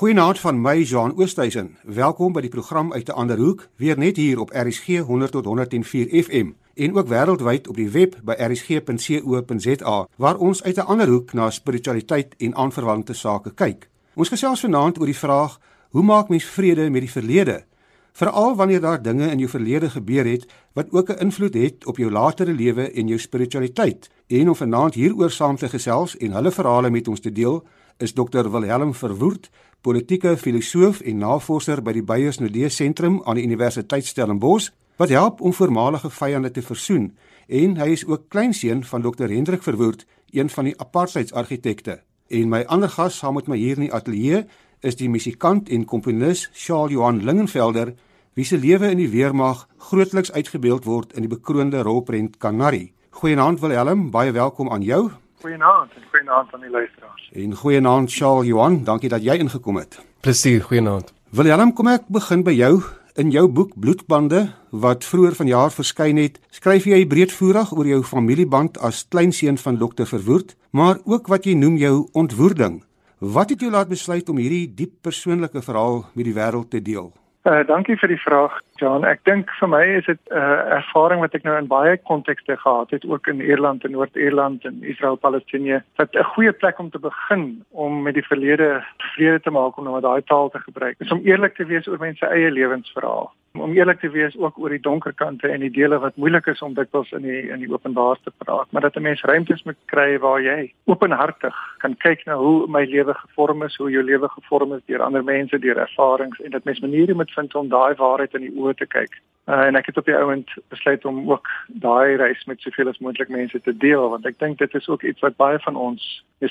Goeienaand van my Jean Oosthuizen. Welkom by die program uit 'n ander hoek, weer net hier op RSG 100 tot 104 FM en ook wêreldwyd op die web by rsg.co.za waar ons uit 'n ander hoek na spiritualiteit en aanverwante sake kyk. Ons gesels vanaand oor die vraag: Hoe maak mens vrede met die verlede? Veral wanneer daar dinge in jou verlede gebeur het wat ook 'n invloed het op jou latere lewe en jou spiritualiteit. En om vanaand hieroor saam te gesels en hulle verhale met ons te deel, is Dr Wilhelm Verwoerd, politieke filosoof en navorser by die Beyers Nodee Sentrum aan die Universiteit Stellenbosch wat help om voormalige vyande te versoen en hy is ook kleinseun van Dr Hendrik Verwoerd, een van die apartheidsargitekte. En my ander gas saam met my hier in die ateljee is die musikant en komponis Charles Johan Lingenvelder wie se lewe in die weermag grootliks uitgebeeld word in die bekroonde rolprent Canary. Goeienaand Wilhelm, baie welkom aan jou. Goeienaand en goeienaand aan die luisteraars. En goeienaand Charles Johan, dankie dat jy ingekom het. Plesier, goeienaand. Willem, kom ek begin by jou. In jou boek Bloedbande wat vroeër vanjaar verskyn het, skryf jy breedvoerig oor jou familieband as kleinseun van dokter Verwoerd, maar ook wat jy noem jou ontwoording. Wat het jou laat besluit om hierdie diep persoonlike verhaal met die wêreld te deel? Uh dankie vir die vraag, John. Ek dink vir my is dit 'n uh, ervaring wat ek nou in baie kontekste gehad het, ook in Ierland en Noord-Ierland en Israel-Palestina. Dit 'n goeie plek om te begin om met die verlede vrede te maak om nou daai taal te gebruik. Is om eerlik te wees oor mense eie lewensverhaal om eerlik te wees ook oor die donker kante en die dele wat moeilik is om dikwels in die in die openbaar te praat, maar dat 'n mens ruimtes moet kry waar jy openhartig kan kyk na hoe my lewe gevorm is, hoe jou lewe gevorm is deur ander mense, deur ervarings en dat mens maniere moet vind om daai waarheid in die oë te kyk. Uh, en ek het op die ouend besluit om ook daai reis met soveel as moontlik mense te deel want ek dink dit is ook iets wat baie van ons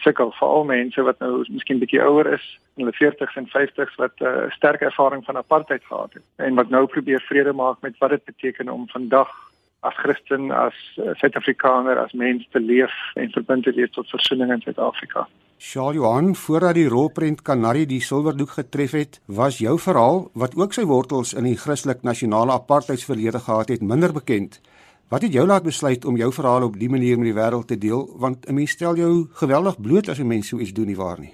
sukkel veral mense wat nou miskien bietjie ouer is in hulle 40s en 50s wat 'n uh, sterk ervaring van apartheid gehad het en wat nou probeer vrede maak met wat dit beteken om vandag as Christen as uh, Suid-Afrikaner as mens te leef en verbind te wees tot versoening in Suid-Afrika. Charles Johan, voordat die rolprent Canary die silwerdoek getref het, was jou verhaal wat ook sy wortels in die Christelik nasionale apartheidsverlede gehad het, minder bekend. Wat het jou laat besluit om jou verhaal op die manier met die wêreld te deel? Want 'n mens stel jou geweldig bloot as 'n mens so iets doen nie waar nie.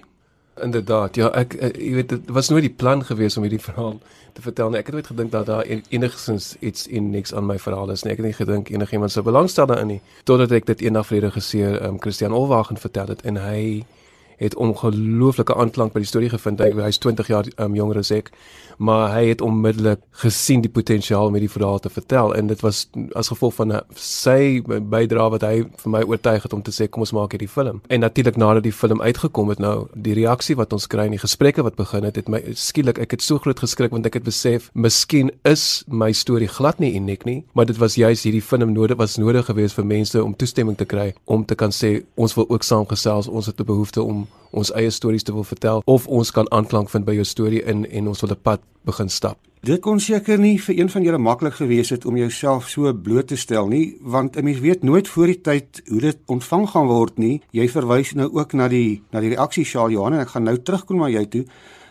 Inderdaad, ja, ek eh, jy weet dit was nooit die plan gewees om hierdie verhaal te vertel nie. Ek het nooit gedink dat daar enigstens iets in niks aan my verhaal is nie. Ek het nie gedink enigiemand sou belangstel daarin nie totdat ek dit eendag vrede geseer um, Christian Olwagen vertel het en hy het ongelooflike aanklank by die storie gevind. Hy hy's 20 jaar um, jonger as ek, maar hy het onmiddellik gesien die potensiaal om hierdie verhaal te vertel en dit was as gevolg van sy bydrae wat hy vir my oortuig het om te sê kom ons maak hierdie film. En natuurlik nadat die film uitgekom het nou, die reaksie wat ons kry in die gesprekke wat begin het, het my skielik ek het so groot geskrik want ek het besef miskien is my storie glad nie uniek nie, maar dit was juist hierdie film nodig was nodig geweest vir mense om toestemming te kry om te kan sê ons wil ook saamgesels, ons het 'n behoefte om ons eie stories te wil vertel of ons kan aanklank vind by jou storie in en ons wil 'n pad begin stap. Dit kon seker nie vir een van julle maklik gewees het om jouself so bloot te stel nie, want 'n mens weet nooit voor die tyd hoe dit ontvang gaan word nie. Jy verwys nou ook na die na die reaksie Shaal Johan en ek gaan nou terugkom na jou toe.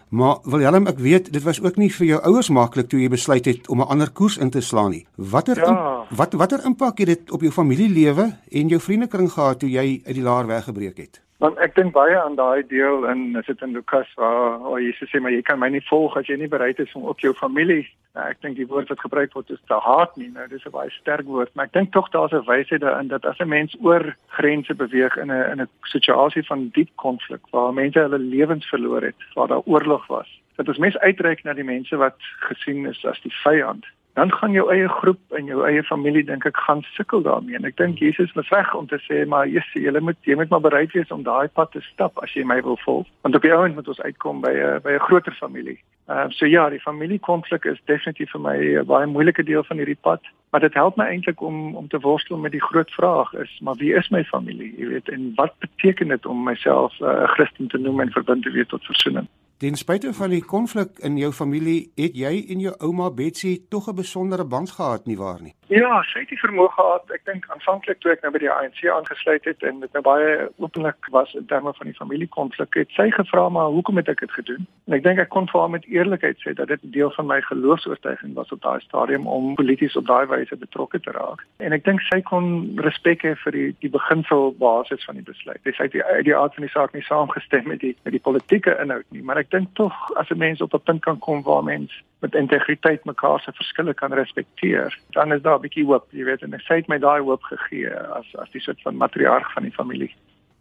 Maar Willem, ek weet dit was ook nie vir jou ouers maklik toe jy besluit het om 'n ander koers in te slaan nie. Watter ja. wat watter impak het dit op jou familielewe en jou vriendekring gehad toe jy uit die laar weggebreek het? Want ek dink baie aan daai deel in is dit in Lukas waar waar Jesus sê maar jy kan my nie volg as jy nie bereid is om op jou familie. Nou, ek dink die woord wat gebruik word is te haat nie. Nou dis 'n baie sterk woord, maar ek dink tog daar's 'n wysheid daarin dat as 'n mens oor grense beweeg in 'n in 'n situasie van diep konflik waar mense hulle lewens verloor het, waar daar oorlog was, dat ons mens uitreik na die mense wat gesien is as die vyand dan gaan jou eie groep en jou eie familie dink ek gaan sukkel daarmee. En ek dink Jesus was reg om te sê maar Jesus, jy moet jy moet maar bereid wees om daai pad te stap as jy my wil volg. Want op die ouend moet ons uitkom by 'n by 'n groter familie. Ehm uh, so ja, die familiekonflik is definitief vir my 'n baie moeilike deel van hierdie pad, maar dit help my eintlik om om te worstel met die groot vraag is, maar wie is my familie? Jy weet, en wat beteken dit om myself eh, 'n uh, Christen te noem en verbind te wees tot versoening? Ten spyte van die konflik in jou familie, het jy en jou ouma Betsy tog 'n besondere band gehad nie waar nie? Ja, sy het die vermoë gehad. Ek dink aanvanklik toe ek nou by die ANC aangesluit het en dit nou baie openlik was in terme van die familiekonflik, het sy gevra maar hoekom het ek dit gedoen? En ek dink ek kon vir haar met eerlikheid sê dat dit 'n deel van my geloofs-oortuiging was op daai stadium om polities op daai wyse betrokke te raak. En ek dink sy kon respek hê vir die die beginsel basis van die besluit. Sy het uit die aard van die saak nie saamgestem met die met die politieke inhoud nie, maar ek dink tog as 'n mens op 'n punt kan kom waar mens met integriteit mekaar se verskille kan respekteer, dan is daar 'n bietjie hoop, jy weet, en sy het my daai hoop gegee as as die soort van matriarg van die familie.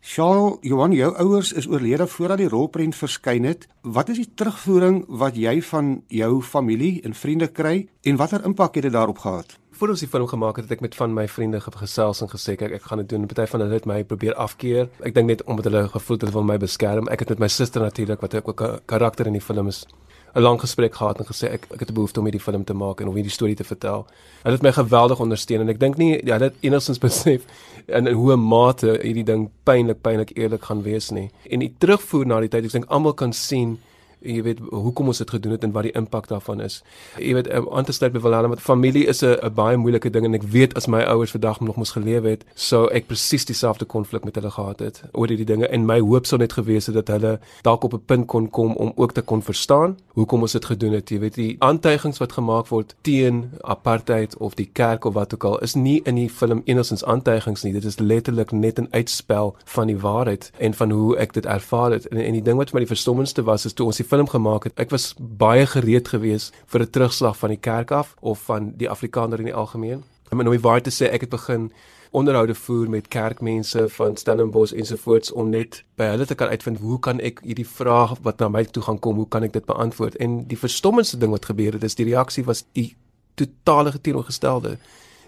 Charles, Johan, jou ouers is oorlede voordat die rolprent verskyn het. Wat is die terugvoering wat jy van jou familie en vriende kry en watter impak het dit daarop gehad? Voor ons die film gemaak het, het ek met van my vriende gesels en gesê kyk, ek gaan dit doen. Party van hulle het my probeer afkeer. Ek dink net omdat hulle gevoel het hulle wil my beskerm. Ek het met my suster natuurlik wat ook 'n karakter in die film is 'n lang gesprek gehad en gesê ek ek het 'n behoefte om hierdie film te maak en om hierdie storie te vertel. Hulle het my geweldig ondersteun en ek dink nie ja, hulle het enigstens besef in, in hoe mate hierdie ding pynlik pynlik eerlik gaan wees nie. En die terugvoer na die tyd, ek dink almal kan sien jy weet hoekom ons dit gedoen het en wat die impak daarvan is. Jy weet um, aan te sluit by Willem met familie is 'n baie moeilike ding en ek weet as my ouers vandag nog moes geleef het, sou ek presies dieselfde konflik met hulle gehad het oor hierdie dinge en my hoop sou net gewees het dat hulle dalk op 'n punt kon kom om ook te kon verstaan hoekom ons dit gedoen het. Jy weet die aantuigings wat gemaak word teen apartheid of die kerk of wat ook al is nie in die film enigstens aantuigings nie. Dit is letterlik net 'n uitspel van die waarheid en van hoe ek dit ervaar het. En, en die ding wat vir my die verstommendste was is toe ons die film gemaak het. Ek was baie gereed geweest vir 'n terugslag van die kerk af of van die Afrikaner in die algemeen. Om nou waar te sê ek het begin onderhoude voer met kerkmense van Stellenbosch ensovoorts om net by hulle te kan uitvind hoe kan ek hierdie vraag wat na my toe gaan kom, hoe kan ek dit beantwoord? En die verstommendste ding wat gebeur het is die reaksie was die totale teenoorgestelde.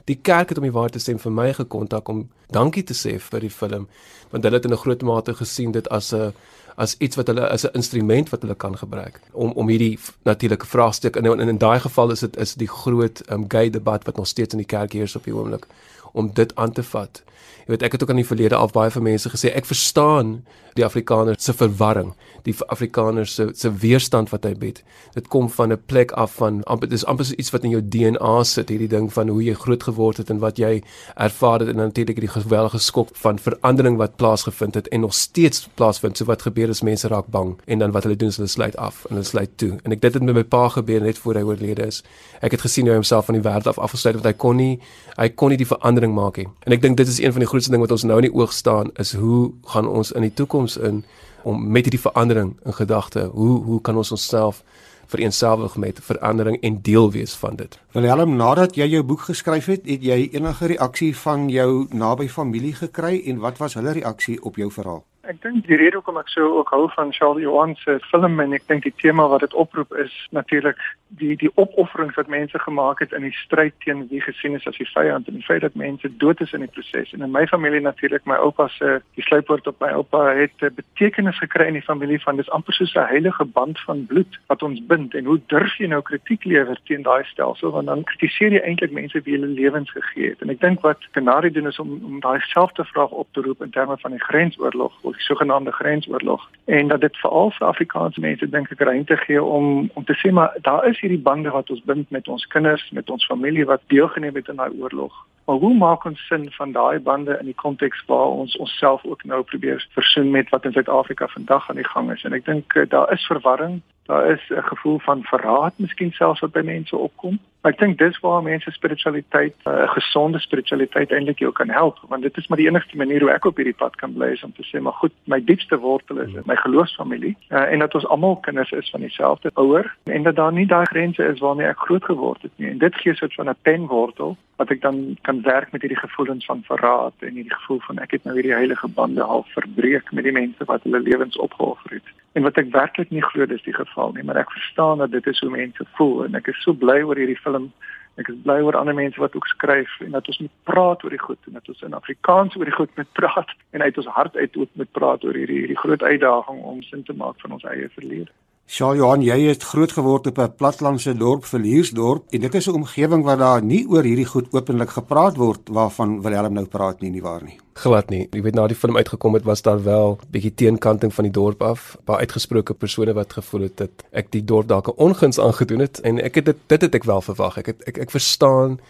Die kerk het om die waar te sê vir my gekontak om dankie te sê vir die film want hulle het in 'n groot mate gesien dit as 'n as iets wat hulle as 'n instrument wat hulle kan gebruik om om hierdie natuurlike vraagstuk in, in, in daai geval is dit is die groot um, gay debat wat nog steeds in die kerk heers op die oomblik om dit aan te vat. Jy weet ek het ook aan die verlede af baie van mense gesê ek verstaan die Afrikaner se verwarring, die Afrikaner se se weerstand wat hy bied. Dit kom van 'n plek af van amper dis amper iets wat in jou DNA sit, hierdie ding van hoe jy groot geword het en wat jy ervaar het en natuurlik die geweldige skok van verandering wat plaasgevind het en nog steeds plaasvind. So wat gebeur is mense raak bang en dan wat hulle doen is hulle sluit af en hulle sluit toe. En ek dit het met my pa gebeur net voor hy oorlede is. Ek het gesien hoe hy homself van die wêreld af afgesluit want hy kon nie hy kon nie die verandering maak nie. En ek dink dit is een van die grootste ding wat ons nou in die oog staan is hoe gaan ons in die toekoms in om met hierdie verandering in gedagte, hoe hoe kan ons onsself vereenselwig met verandering en deel wees van dit. Willem, nadat jy jou boek geskryf het, het jy enige reaksie van jou naby familie gekry en wat was hulle reaksie op jou verhaal? Ek dink die rede hoekom ek so ook hou van Charles Johan se film en ek dink die tema wat dit oproep is natuurlik die die opofferings wat mense gemaak het in die stryd teen wie gesien is as die vyand en die feit dat mense dood is in die proses. En in my familie natuurlik my oupa se die sluipwoord op my oupa het 'n betekenis gekry in die familie van dis amper soos 'n heilige band van bloed wat ons bind en hoe durf jy nou kritiek lewer teen daai stelsel want dan kritiseer jy eintlik mense wie hulle lewens gegee het. En ek dink wat Kenari doen is om om daai selfde vraag op te roep in terme van die grensoorlog die sogenaamde grensoorlog en dat dit veral vir Afrikaanse mense dink ek ruimte gee om om te sê maar daar is hierdie bande wat ons bind met ons kinders, met ons familie wat deelgeneem het aan daai oorlog. Maar hoe maak ons sin van daai bande in die konteks waar ons onsself ook nou probeer versoen met wat in Suid-Afrika vandag aan die gang is? En ek dink eh, daar is verwarring, daar is 'n gevoel van verraad miskien selfs wat by mense opkom. Ek dink dis waar mense spiritualiteit, eh, 'n uh, gesonde spiritualiteit eintlik jou kan help, want dit is maar die enigste manier hoe ek op hierdie pad kan bly is om te sê maar goed, my diepste wortel is my geloofsfamilie uh, en dat ons almal kinders is van dieselfde ouer en dat daar nie daai grense is waarmee ek groot geword het nie. En dit gee soort van 'n penwortel wat ek dan kan werk met hierdie gevoelens van verraad en hierdie gevoel van ek het nou hierdie heilige bande half verbreek met die mense wat hulle lewens opgeoffer het. En wat ek werklik nie glo dis die geval nie, maar ek verstaan dat dit is hoe mense voel en ek is so bly oor hierdie film. Ek is bly oor ander mense wat ook skryf en dat ons moet praat oor die goed en dat ons in Afrikaans oor die goed moet praat en uit ons hart uit ook moet praat oor hierdie hierdie groot uitdaging om sin te maak van ons eie verlede. Sjoe Johan, jy het groot geword op 'n platlandse dorp, Verliersdorp, en dit is 'n omgewing waar daar nie oor hierdie goed openlik gepraat word waarvan Willem nou praat nie, nie waar nie. Glad nie. Jy weet na die film uitgekom het, was daar wel bietjie teenkanting van die dorp af, baie uitgesproke persone wat gevoel het dat ek die dorp dalk 'n onguns aangedoen het en ek het dit dit het ek wel verwag. Ek het ek ek verstaan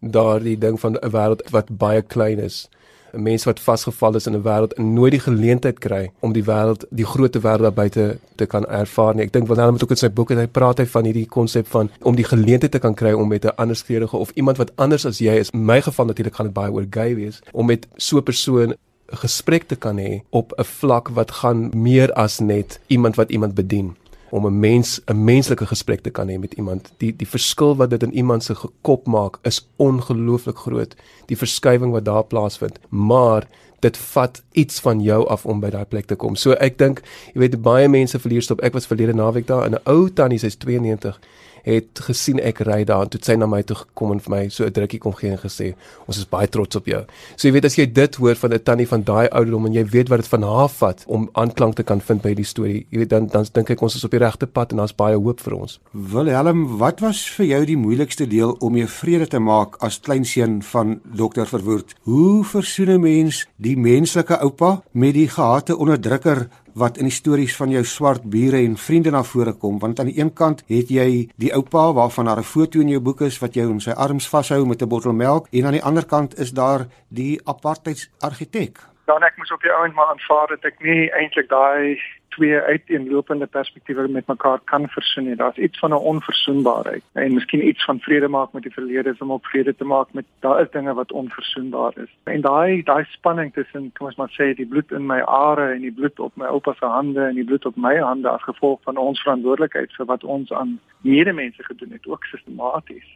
daardie ding van 'n wêreld wat baie klein is. 'n Mens wat vasgevall is in 'n wêreld en nooit die geleentheid kry om die wêreld, die groot wêreld daar buite te kan ervaar nie. Ek dink hy met ook in sy boek en hy praat hy van hierdie konsep van om die geleentheid te kan kry om met 'n ander skreeuige of iemand wat anders as jy is. In my geval natuurlik gaan dit baie oor gay wees om met so 'n persoon gesprek te kan hê op 'n vlak wat gaan meer as net iemand wat iemand bedien om 'n mens 'n menslike gesprek te kan hê met iemand. Die die verskil wat dit in iemand se kop maak is ongelooflik groot. Die verskywing wat daar plaasvind, maar dit vat iets van jou af om by daai plek te kom. So ek dink, jy weet baie mense verlier stop. Ek was verlede naweek daar in 'n ou tannie, sy's 92 het gesien ek ry daar en toe sy na my toe gekom en vir my so 'n drukkie kom gee en gesê ons is baie trots op jou. So jy weet as jy dit hoor van 'n tannie van daai ouderdom en jy weet wat dit van haar vat om aanklank te kan vind by die storie. Jy weet dan dan dink ek ons is op die regte pad en daar's baie hoop vir ons. Wilhelm, wat was vir jou die moeilikste deel om jou vrede te maak as kleinseun van dokter Verwoerd? Hoe versoen 'n mens die menslike oupa met die gehate onderdrukker wat in die stories van jou swart bure en vriende na vore kom want aan die een kant het jy die oupa waarvan daar 'n foto in jou boek is wat jou in sy arms vashou met 'n bottel melk en aan die ander kant is daar die apartheids argitek. Dan ek moes op die ouend maar aanvaar dat ek nie eintlik daai twee uiteenlopende perspektiewe met mekaar kan versoen nie. Daar's iets van 'n onverzoenbaarheid en miskien iets van vrede maak met die verlede om op vrede te maak met daar is dinge wat onverzoenbaar is. En daai daai spanning tussen kom ons maar sê die bloed in my are en die bloed op my oupa se hande en die bloed op my hande as gevolg van ons verantwoordelikheid vir wat ons aan medemense gedoen het, ook sistematies.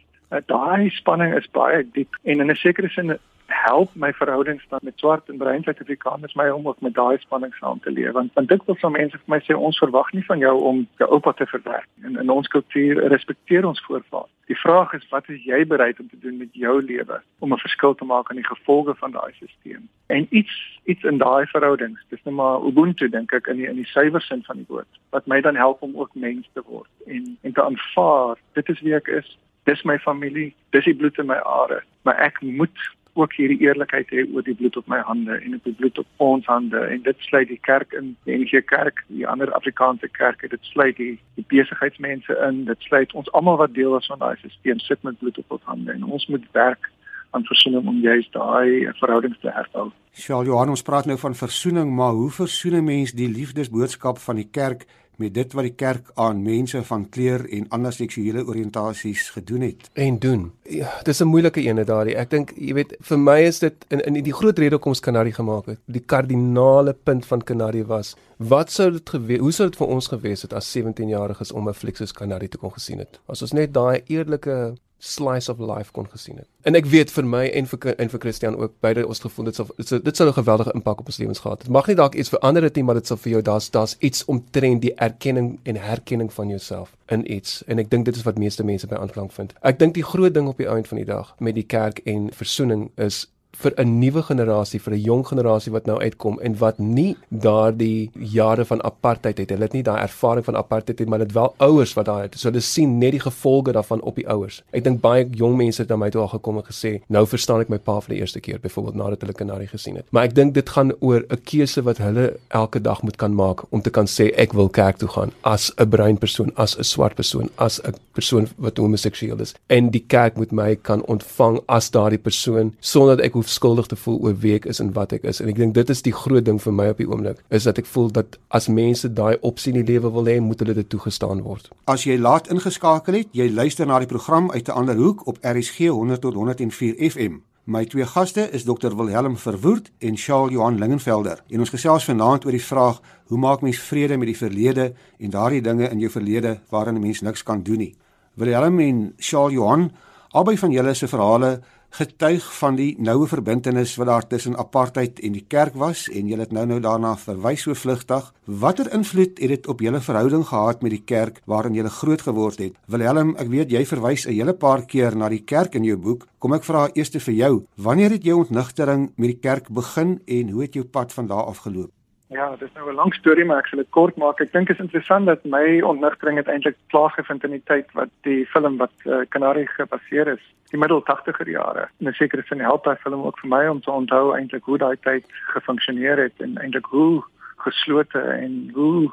Daai spanning is baie diep en in 'n sekere sin help my verhoudings dan met swart en bruin Suid-Afrikaners my om ook met daai spanning saam te leef want dit wil soms mense vir my sê ons verwag nie van jou om jou oupa te verwerk en in ons kultuur respekteer ons voorvaders. Die vraag is wat is jy bereid om te doen met jou lewe om 'n verskil te maak aan die gevolge van daai stelsel? En iets iets in daai verhoudings, dis net maar ubuntu dink ek in die in die suiwer sin van die woord wat my dan help om ook mens te word en en te aanvaar dit is wie ek is. Dis my familie, dis die bloed in my are, maar ek moet ook hierdie eerlikheid hê oor die bloed op my hande en op die bloed op ons hande. En dit sluit die kerk in die NG Kerk die ander Afrikaanse kerke dit sluit die, die besigheidsmense in. Dit sluit ons almal wat deel is van daai stelsel sit met bloed op ons hande. En ons moet werk aan versoening om juist daai verhoudings te herstel. Sjoe, Johan, ons praat nou van versoening, maar hoe versoen 'n mens die liefdesboodskap van die kerk met dit wat die kerk aan mense van kleur en ander seksuele oriëntasies gedoen het en doen. Ja, dis 'n moeilike ene daardie. Ek dink jy weet vir my is dit in in die groot rede kom ons Kanarie gemaak het. Die kardinale punt van Kanarie was wat sou dit gewees hoe sou dit vir ons gewees het as 17-jariges om 'n Flixus Kanarie te kon gesien het. As ons net daai eerlike slice of life kon gesien het. En ek weet vir my en vir en vir Christian ook beide ons gevoel dit sal dit sal 'n geweldige impak op ons lewens gehad. Dit mag nie dalk iets verander het nie, maar dit sal vir jou daar's daar's iets omtrent die erkenning en herkenning van jouself in iets. En ek dink dit is wat meeste mense by aanklank vind. Ek dink die groot ding op die einde van die dag met die kerk en versoening is vir 'n nuwe generasie, vir 'n jong generasie wat nou uitkom en wat nie daardie jare van apartheid het. Hulle het nie daai ervaring van apartheid het, maar dit wel ouers wat daar het. So hulle sien net die gevolge daarvan op die ouers. Ek dink baie jong mense het na my toe al gekom en gesê, "Nou verstaan ek my pa vir die eerste keer," byvoorbeeld nadat hulle kanarie gesien het. Maar ek dink dit gaan oor 'n keuse wat hulle elke dag moet kan maak om te kan sê ek wil kerk toe gaan as 'n bruin persoon, as 'n swart persoon, as 'n persoon wat homoseksueel is. En die kerk moet my kan ontvang as daardie persoon sonder dat ek hoef skuldig te voel oor wie ek is en wat ek is. En ek dink dit is die groot ding vir my op die oomblik, is dat ek voel dat as mense daai opsie in die lewe wil hê, moet hulle dit toegestaan word. As jy laat ingeskakel het, jy luister na die program uit 'n ander hoek op RSG 100 tot 104 FM. My twee gaste is Dr Wilhelm Verwoerd en Charles Johan Lingenvelder. En ons gesels vanaand oor die vraag: Hoe maak mens vrede met die verlede en daardie dinge in jou verlede waarin 'n mens niks kan doen nie? Wilhelm en Charles Johan, albei van julle se verhale getuig van die noue verbintenis wat daar tussen apartheid en die kerk was en jy het nou nou daarna verwys so vlugtig. Watter invloed het dit op julle verhouding gehad met die kerk waarin jy groot geword het? Wilhelm, ek weet jy verwys 'n hele paar keer na die kerk in jou boek. Kom ek vra eers vir jou, wanneer het jou ontnigtering met die kerk begin en hoe het jou pad van daar af geloop? Ja, dit is nou 'n lang storie, maar ek sal dit kort maak. Ek dink dit is interessant dat my ontnigtering eintlik plaasgevind in die tyd wat die film wat uh, Canary gebaseer is, die middel 80er jare. En 'n sekere sin help daai film ook vir my om te onthou eintlik hoe daai tyd gefunksioneer het en eintlik hoe geslote en hoe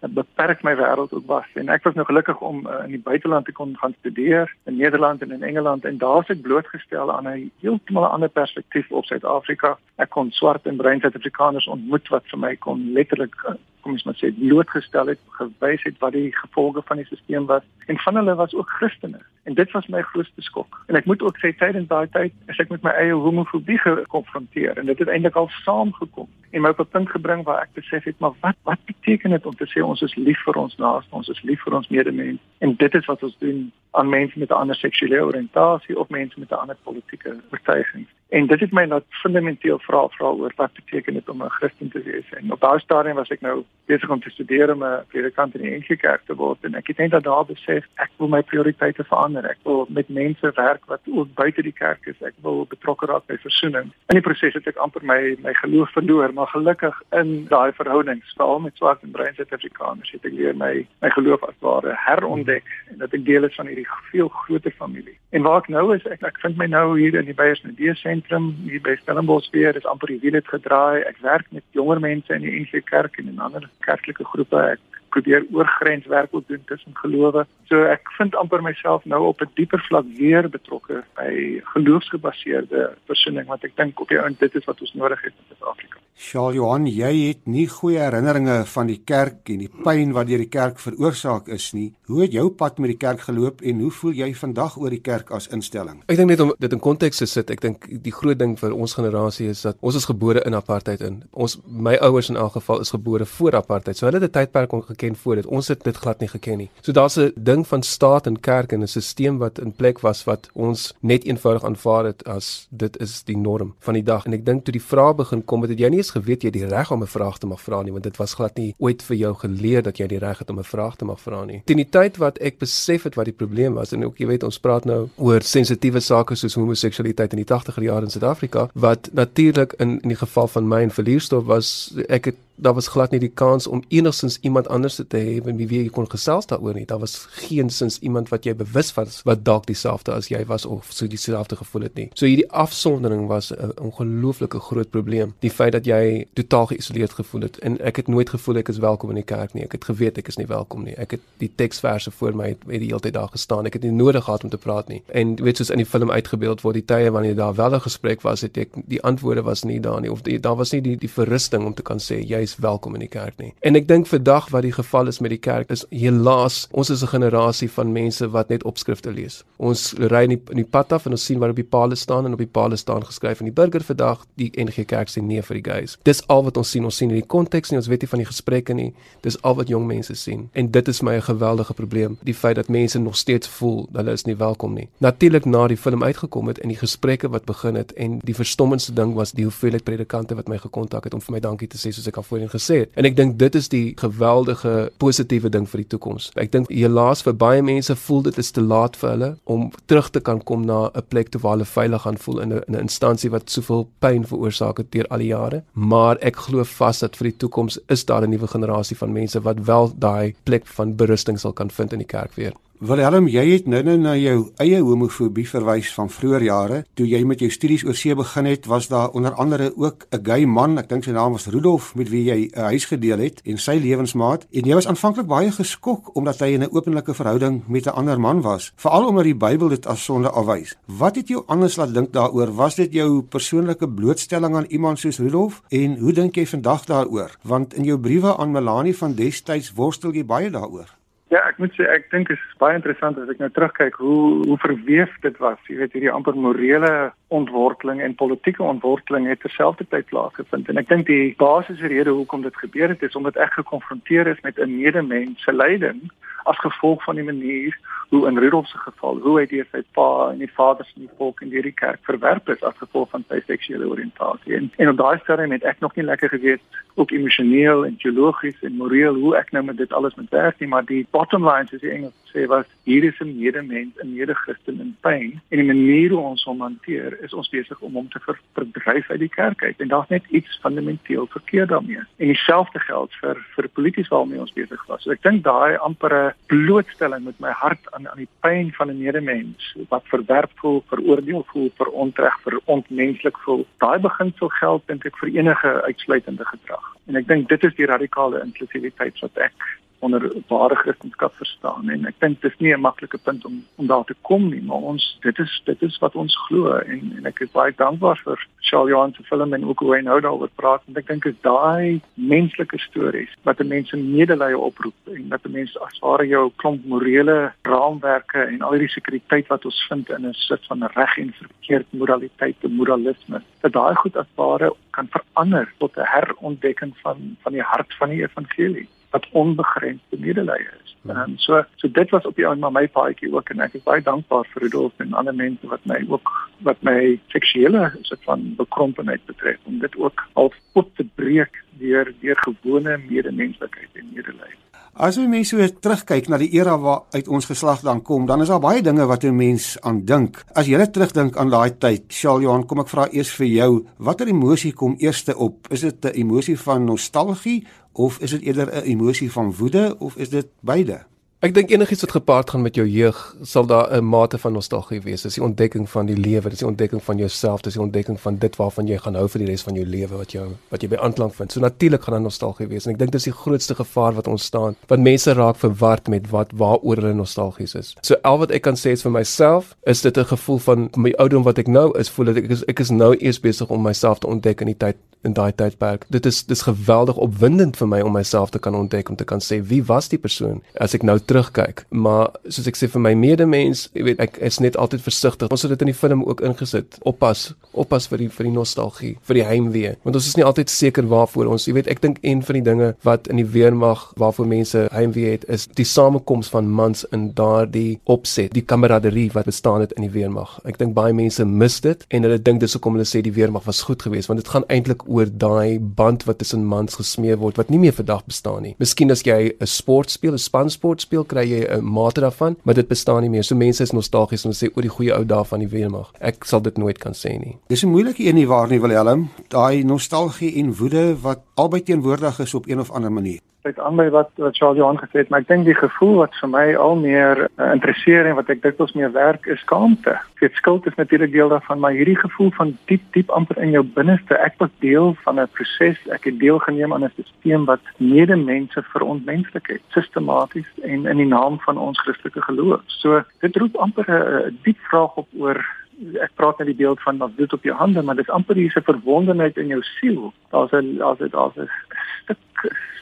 beperk my wêreld ook was en ek was nou gelukkig om uh, in die buiteland te kon gaan studeer in Nederland en in Engeland en daar is ek blootgestel aan 'n heeltemal ander perspektief op Suid-Afrika. Ek kon swart en bruin Suid-Afrikaners ontmoet wat vir my kon letterlik uh, kom ons maar sê blootgestel het, gewys het wat die gevolge van die stelsel was en van hulle was ook Christene. En dit was my grootste skok. En ek moet ook sê tydens daai tyd as ek met my eie homofobie gekonfronteer en dit het eintlik al saamgekom en my op 'n punt gebring waar ek besef het maar wat wat beteken dit om te sê ons is lief vir ons naaste, ons is lief vir ons medemens en dit is wat ons doen aan mense met 'n ander seksuele oriëntasie of mense met 'n ander politieke oortuiging. En dit het my laat fundamenteel vra vra oor wat beteken dit om 'n Christen te wees. En op daardie stadium was ek nou besig om te studeer om 'n predikant in die NG Kerk te word en ek het net daar besef ek wil my prioriteite verander. Ek wil met mense werk wat ook buite die kerk is. Ek wil betrokke raak by versoening. In die proses het ek amper my my geloof verloor, maar gelukkig in daai verhoudings, veral met swart en bruin Suid-Afrikaners, het ek weer my my geloof as ware herontdek en dat ek deel is van hierdie veel groter familie. En waar ek nou is, ek ek vind my nou hier in die Beyersnodie sentrum hier by Stellenbosch weer, dis amper die wiel het gedraai. Ek werk met jonger mense in die NG Kerk en in ander kerklike groepe. Ek probeer oorgrenswerk ook doen tussen gelowe. So ek vind amper myself nou op 'n dieper vlak weer betrokke by geloofsgebaseerde versoening wat ek dink op die ount dit is wat ons nodig het in Suid-Afrika. Charles Johan, jy het nie goeie herinneringe van die kerk en die pyn wat deur die kerk veroorsaak is nie. Hoe het jou pad met die kerk geloop en hoe voel jy vandag oor die kerk as instelling? Ek dink net om dit in konteks te sit, ek dink die groot ding vir ons generasie is dat ons is gebore in apartheid in. Ons my ouers in elk geval is gebore voor apartheid. So hulle het 'n tydperk ongeken geken voor dit. Ons het dit glad nie geken nie. So daar's 'n ding van staat en kerk en 'n stelsel wat in plek was wat ons net eenvoudig aanvaar het as dit is die norm van die dag. En ek dink toe die vrae begin kom, het jy nie eens geweet jy het die reg om 'n vraag te mag vra nie, want dit was glad nie ooit vir jou geleer dat jy die reg het om 'n vraag te mag vra nie. Teen die tyd wat ek besef het wat die probleem was en ook jy weet ons praat nou oor sensitiewe sake soos homoseksualiteit in die 80er jare in Suid-Afrika wat natuurlik in in die geval van my en verlierstof was ek het daar was glad nie die kans om enigstens iemand anders te hê wie wie jy kon gesels daaroor nie. Daar was geensins iemand wat jy bewus was wat dalk dieselfde as jy was of so dieselfde gevoel het nie. So hierdie afsondering was 'n ongelooflike groot probleem. Die feit dat jy totaal geïsoleerd gevoel het en ek het nooit gevoel ek is welkom in die kerk nie. Ek het geweet ek is nie welkom nie. Ek het die teksverse voor my het, het die hele tyd daar gestaan. Ek het nie nodig gehad om te praat nie. En weet soos in die film uitgebeeld word die tye wanneer daar wel 'n gesprek was, het ek die antwoorde was nie daar nie of die, daar was nie die die verrusting om te kan sê jy is welkom in die kerk nie. En ek dink vandag wat die geval is met die kerk is helaas ons is 'n generasie van mense wat net opskrifte lees. Ons ry in die, in die pad af en ons sien wat op die palle staan en op die palle staan geskryf in die burger vandag die NG Kerk sê nee vir die gays. Dis al wat ons sien. Ons sien in die konteks nie, ons weet nie van die gesprekke nie. Dis al wat jong mense sien. En dit is my 'n geweldige probleem, die feit dat mense nog steeds voel hulle is nie welkom nie. Natuurlik na die film uitgekom het en die gesprekke wat begin het en die verstommendste ding was die hoeveelheid predikante wat my gekontak het om vir my dankie te sê soos ek al voorheen gesê het. En ek dink dit is die geweldige positiewe ding vir die toekoms. Ek dink helaas vir baie mense voel dit is te laat vir hulle om terug te kan kom na 'n plek toe waar hulle veilig gaan voel in 'n in 'n instansie wat soveel pyn veroorsaak het deur al die jare. Maar ek glo vas dat vir die toekoms is daar 'n nuwe generasie van mense wat wel daai plek van berusting sal kan vind in die kerk weer. Willem, jy het nou nou na jou eie homofobie verwys van vroeë jare. Toe jy met jou studies oor see begin het, was daar onder andere ook 'n gay man, ek dink sy naam was Rudolf, met wie jy 'n huis gedeel het en sy lewensmaat. En jy was aanvanklik baie geskok omdat hy in 'n openlike verhouding met 'n ander man was, veral omdat die Bybel dit as sonde afwys. Wat het jou anders laat dink daaroor? Was dit jou persoonlike blootstelling aan iemand soos Rudolf? En hoe dink jy vandag daaroor? Want in jou briewe aan Melanie van destyds worstel jy baie daaroor. Ja, ek moet sê ek dink dit is baie interessant as ek nou terugkyk hoe hoe verweef dit was. Jy weet hierdie amper morele ontworteling en politieke ontworteling het terselfdertyd plaasgevind en ek dink die basiese rede hoekom dit gebeur het is omdat ek gekonfronteer is met 'n medemens se lyding as gevolg van die manier hoe in Rudolf se geval hoe hy deur sy pa en die vaders in die volk en deur die kerk verwerp is as gevolg van sy seksuele oriëntasie. En, en op daai stadium het ek nog nie lekker geweet ook emosioneel en teologies en moreel hoe ek nou met dit alles moet werk nie, maar die bottom line soos die Engels sê was hier is 'n medemens, 'n medechristen in pyn en die manier hoe ons hom hanteer is ons besig om hom te ver, verdryf uit die kerk uit en daar's net iets fundamenteel verkeerd daarmee. En dieselfde geld vir vir polities waarmee ons besig was. So ek dink daai ampere blootstelling met my hart aan aan die pyn van 'n medemens wat verwerp voel, veroordeel voel, verontreg, verontmenslik voel. Daai beginsel geld dink ek vir enige uitsluitende gedrag. En ek dink dit is die radikale inklusiwiteit wat ek onder ware Christendom verstaan. En ek dink dis nie 'n maklike punt om om daar te kom nie maar ons dit is dit is wat ons glo. En en ek is baie dankbaar vir Charles Johan se film en ook hoe hy nou daaroor praat en ek dink is daai menslike stories wat 'n mens in medelee oproep en dat 'n mens as ware jou klomp morele raamwerke en al die sekuriteit wat ons vind in 'n sit van reg en verkeerd moraliteit en moralisme dat daai goed as ware kan verander tot 'n herontdekking van van die hart van die evangelie wat onbegrensde medelee is. En um, so so dit was op die ou my paadjie ook en ek is baie dankbaar vir Rudolf en ander mense wat my ook wat my seksuele soort van bekrompenheid betref om dit ook al op te breek deur deur gewone medemenslikheid en medelee. As jy mense so terugkyk na die era waar uit ons geslag dan kom, dan is daar baie dinge wat 'n mens aan dink. As jy net terugdink aan daai tyd, Shaljohan, kom ek vra eers vir jou, watter emosie kom eerste op? Is dit 'n emosie van nostalgie of is dit eerder 'n emosie van woede of is dit beide? Ek dink enigiets wat gepaard gaan met jou jeug, sal daar 'n mate van nostalgie wees. Dis die ontdekking van die lewe, dis die ontdekking van jouself, dis die ontdekking van dit waarvan jy gaan hou vir die res van jou lewe wat jou wat jy by aanklank vind. So natuurlik gaan daar nostalgie wees en ek dink dis die grootste gevaar wat ons staan, want mense raak verward met wat waaroor hulle nostalgies is. So al wat ek kan sê is vir myself, is dit 'n gevoel van my ouderdom wat ek nou is, voel dat ek is ek is nou eers besig om myself te ontdek in die tyd in daai tydperk. Dit is dis geweldig opwindend vir my om myself te kan ontdek om te kan sê wie was die persoon as ek nou terugkyk. Maar soos ek sê vir my medemens, jy weet ek is net altyd versigtig. Ons het dit in die film ook ingesit. Oppas, oppas vir die vir die nostalgie, vir die heimwee. Want ons is nie altyd seker waarvoor ons, jy weet ek dink een van die dinge wat in die weermag waarvoor mense heimwee het is die samekoms van mans in daardie opset, die kameraderie wat bestaan het in die weermag. Ek dink baie mense mis dit en hulle dink dis hoekom hulle sê die weermag was goed geweest want dit gaan eintlik oor daai band wat tussen mans gesmee word wat nie meer vandag bestaan nie. Miskien as jy 'n sport speel, 'n spansport speel, kry jy 'n mate daarvan, maar dit bestaan nie meer. So mense is nostalgies en sê oor die goeie ou dae van die weermag. Ek sal dit nooit kan sê nie. Dis 'n moeilike een nie waar nie Willem. Daai nostalgie en woede wat albei teenwoordig is op een of ander manier sluit aan by wat wat Charles Johan gesê het, maar ek dink die gevoel wat vir my al meer uh, interesseer en wat ek dikwels meer werk is skaamte. Dit skuld is natuurlik deel daarvan, maar hierdie gevoel van diep diep amper in jou binneste, ek was deel van 'n proses, ek het deelgeneem aan 'n stelsel wat medemense verontmenslik het, sistematies en in die naam van ons Christelike geloof. So dit roep amper 'n diep vraag op oor ek praat net die beeld van wat dit op jou hande, maar dis amper hierdie verwondenheid in jou siel. Daar's 'n daar's 'n daar's 'n stuk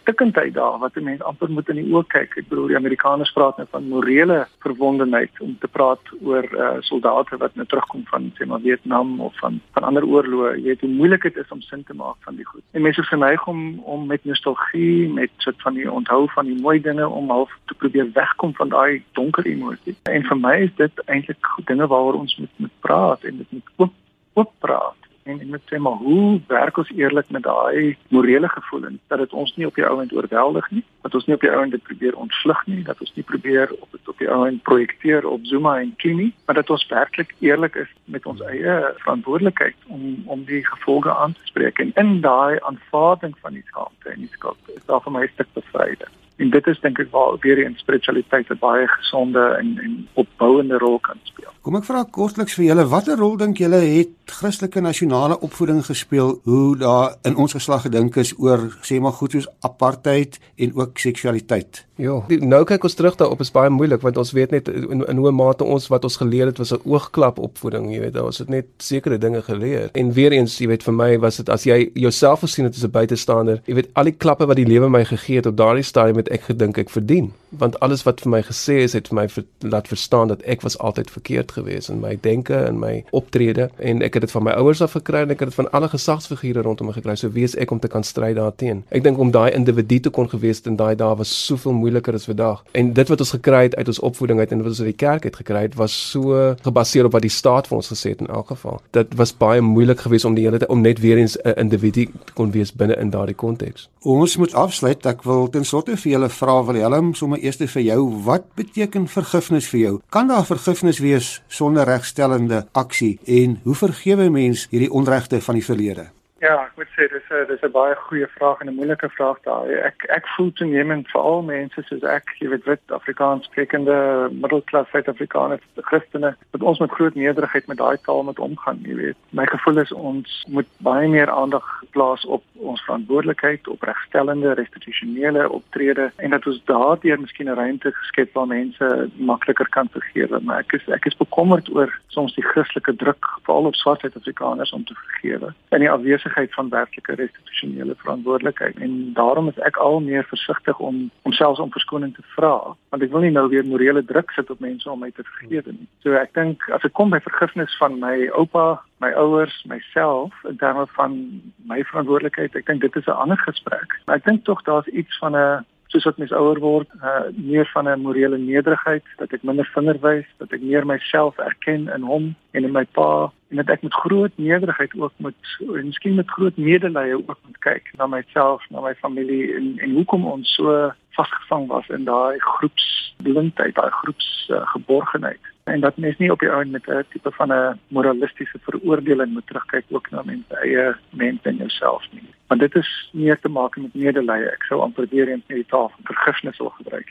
stikkendheid daar wat 'n mens amper moet in die oë kyk. Ek bedoel die Amerikaners praat net van morele verwondenheid om te praat oor uh, soldate wat nou terugkom van sê maar Vietnam of van van ander oorloë. Jy weet hoe moeilik dit is om sin te maak van die goed. En mense verneig om om met nostalgie, met soort van die onthou van die mooi dinge om half te probeer wegkom van daai donker emosies. En vir my is dit eintlik dinge waaroor ons moet moet praat en dit moet oop oop praat en ek moet sê maar hoe werk ons eerlik met daai morele gevoelens dat dit ons nie op die ouend oorweldig nie dat ons nie op die ouend dit probeer ontvlug nie dat ons nie probeer op dit op die ouend projekteer op Zuma en Kini maar dat ons werklik eerlik is met ons eie verantwoordelikheid om om die gevolge aan te spreek. En in daai aanvaarding van die skaamte en die skuld is daar vir my 'n stuk bevryding en dit is dink ek waar weer die spiritualiteit 'n baie gesonde en en opbouende rol kan speel. Kom ek vra kortliks vir julle watter rol dink julle het Christelike nasionale opvoeding gespeel hoe daar in ons geslag gedink is oor sê maar goed soos apartheid en ook seksualiteit? Ja, nou kyk ons terug daarop is baie moeilik want ons weet net in, in hoe mate ons wat ons geleer het was 'n oogklap opvoeding, jy weet, ons het net sekere dinge geleer. En weer eens, jy weet, vir my was dit as jy jouself gesien het as 'n buitestander, jy weet, al die klappe wat die lewe my gegee het op daardie stadium het ek gedink ek verdien, want alles wat vir my gesê is het vir my ver, laat verstaan dat ek was altyd verkeerd geweest in my denke en my optrede en ek het dit van my ouers af gekry en ek het dit van alle gesagsfigure rondom my gekry. So wie is ek om te kan stry daarteenoor? Ek dink om daai individu te kon gewees het in daai dae was soveel moeiliker as vandag. En dit wat ons gekry het uit ons opvoeding uit en wat ons uit die kerk het gekry het, was so gebaseer op wat die staat vir ons gesê het in elk geval. Dit was baie moeilik geweest om die hele tyd om net weer eens 'n individu te kon wees binne in daardie konteks. Ons moet afsluit. Ek wil ten slotte vir julle vra Willem, sommer eers vir jou, wat beteken vergifnis vir jou? Kan daar vergifnis wees sonder regstellende aksie en hoe vergewe mens hierdie onregte van die verlede? Ja, ek moet sê dis 'n dis 'n baie goeie vraag en 'n moeilike vraag daai. Ek ek voel toenemend vir al mense soos ek, jy weet wit Afrikaans sprekende middelklas Suid-Afrikaners, Christene, dat ons met groot nederigheid met daai taal moet omgaan, jy weet. My gevoel is ons moet baie meer aandag plaas op ons verantwoordelikheid, op regstellende, restitusionele optrede en dat ons daardeur miskien 'n ruimte geskep waar mense makliker kan vergewe. Maar ek is ek is bekommerd oor soms die Christelike druk veral op swart Suid-Afrikaners om te vergewe. En die onafhanklikheid van werklike restitusionele verantwoordelikheid en daarom is ek al meer versigtig om homself om verskoning te vra want ek wil nie nou weer morele druk sit op mense om my te vergewe nie. So ek dink as ek kom by vergifnis van my oupa, my ouers, myself in terme van my verantwoordelikheid, ek dink dit is 'n ander gesprek. Maar ek dink tog daar's iets van 'n soos wat mens ouer word, uh, meer van 'n morele nederigheid, dat ek minder vinger wys, dat ek meer myself erken in hom en in my pa en dat ek met groot nederigheid ook moet en miskien met groot medelee ook moet kyk na myself, na my familie en en hoekom ons so vasgevang was in daai groepsblindheid, daai groepsgeborgenheid. Uh, en dat mens nie op die ouen met 'n tipe van 'n moralistiese veroordeling moet terugkyk ook na mense eie mens en jouself nie. Want dit is meer te maak met medelee. Ek sou amper weer eens net die taal van vergifnis wil gebruik.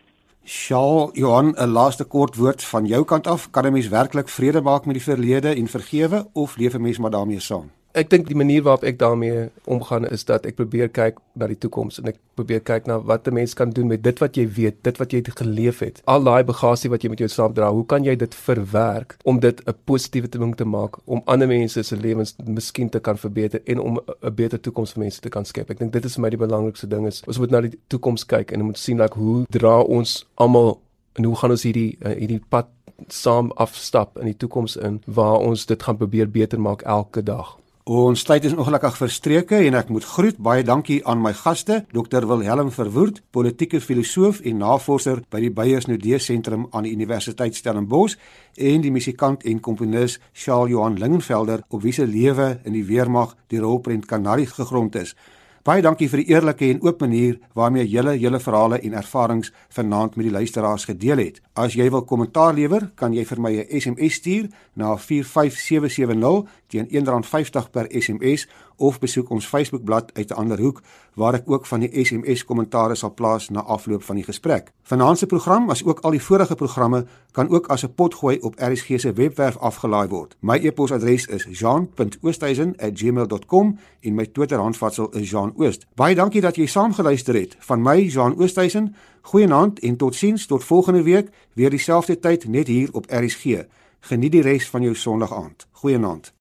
Shaal Johan, 'n laaste kort woord van jou kant af. Kan 'n mens werklik vrede maak met die verlede en vergewe of leef 'n mens maar daarmee saam? Ek dink die manier waarop ek daarmee omgaan is dat ek probeer kyk na die toekoms en ek probeer kyk na wat 'n mens kan doen met dit wat jy weet, dit wat jy geleef het. Al daai bagasie wat jy met jou saamdra, hoe kan jy dit verwerk om dit 'n positiewe ding te maak om ander mense se lewens miskien te kan verbeter en om 'n beter toekoms vir mense te kan skep. Ek dink dit is vir my die belangrikste ding is ons moet na die toekoms kyk en moet sien like hoe dra ons almal en hoe gaan ons hierdie uh, hierdie pad saam afstap in die toekoms in waar ons dit gaan probeer beter maak elke dag. Ons tyd is ongelukkig verstreke en ek moet groet baie dankie aan my gaste, Dr Wilhelm Verwoerd, politieke filosoof en navorser by die Beyers Nudee Sentrum aan die Universiteit Stellenbosch en die musikant en komponis Charles Johan Lingenvelder op wie se lewe in die weermag die rolprent Kanarie gegrond is. Baie dankie vir die eerlike en oop manier waarmee julle julle verhale en ervarings vanaand met die luisteraars gedeel het. As jy wil kommentaar lewer, kan jy vir my 'n SMS stuur na 45770 teen R1.50 per SMS of besoek ons Facebookblad uit 'n ander hoek waar ek ook van die SMS kommentaare sal plaas na afloop van die gesprek. Vanaand se program, as ook al die vorige programme, kan ook as 'n potgooi op RSG se webwerf afgelaai word. My e-posadres is jean.oosthuizen@gmail.com en my Twitter-handvatsel is jeanoost. Baie dankie dat jy saamgeluister het. Van my, Jean Oosthuizen, goeienaand en totsiens tot volgende week, weer dieselfde tyd net hier op RSG. Geniet die res van jou Sondag aand. Goeienaand.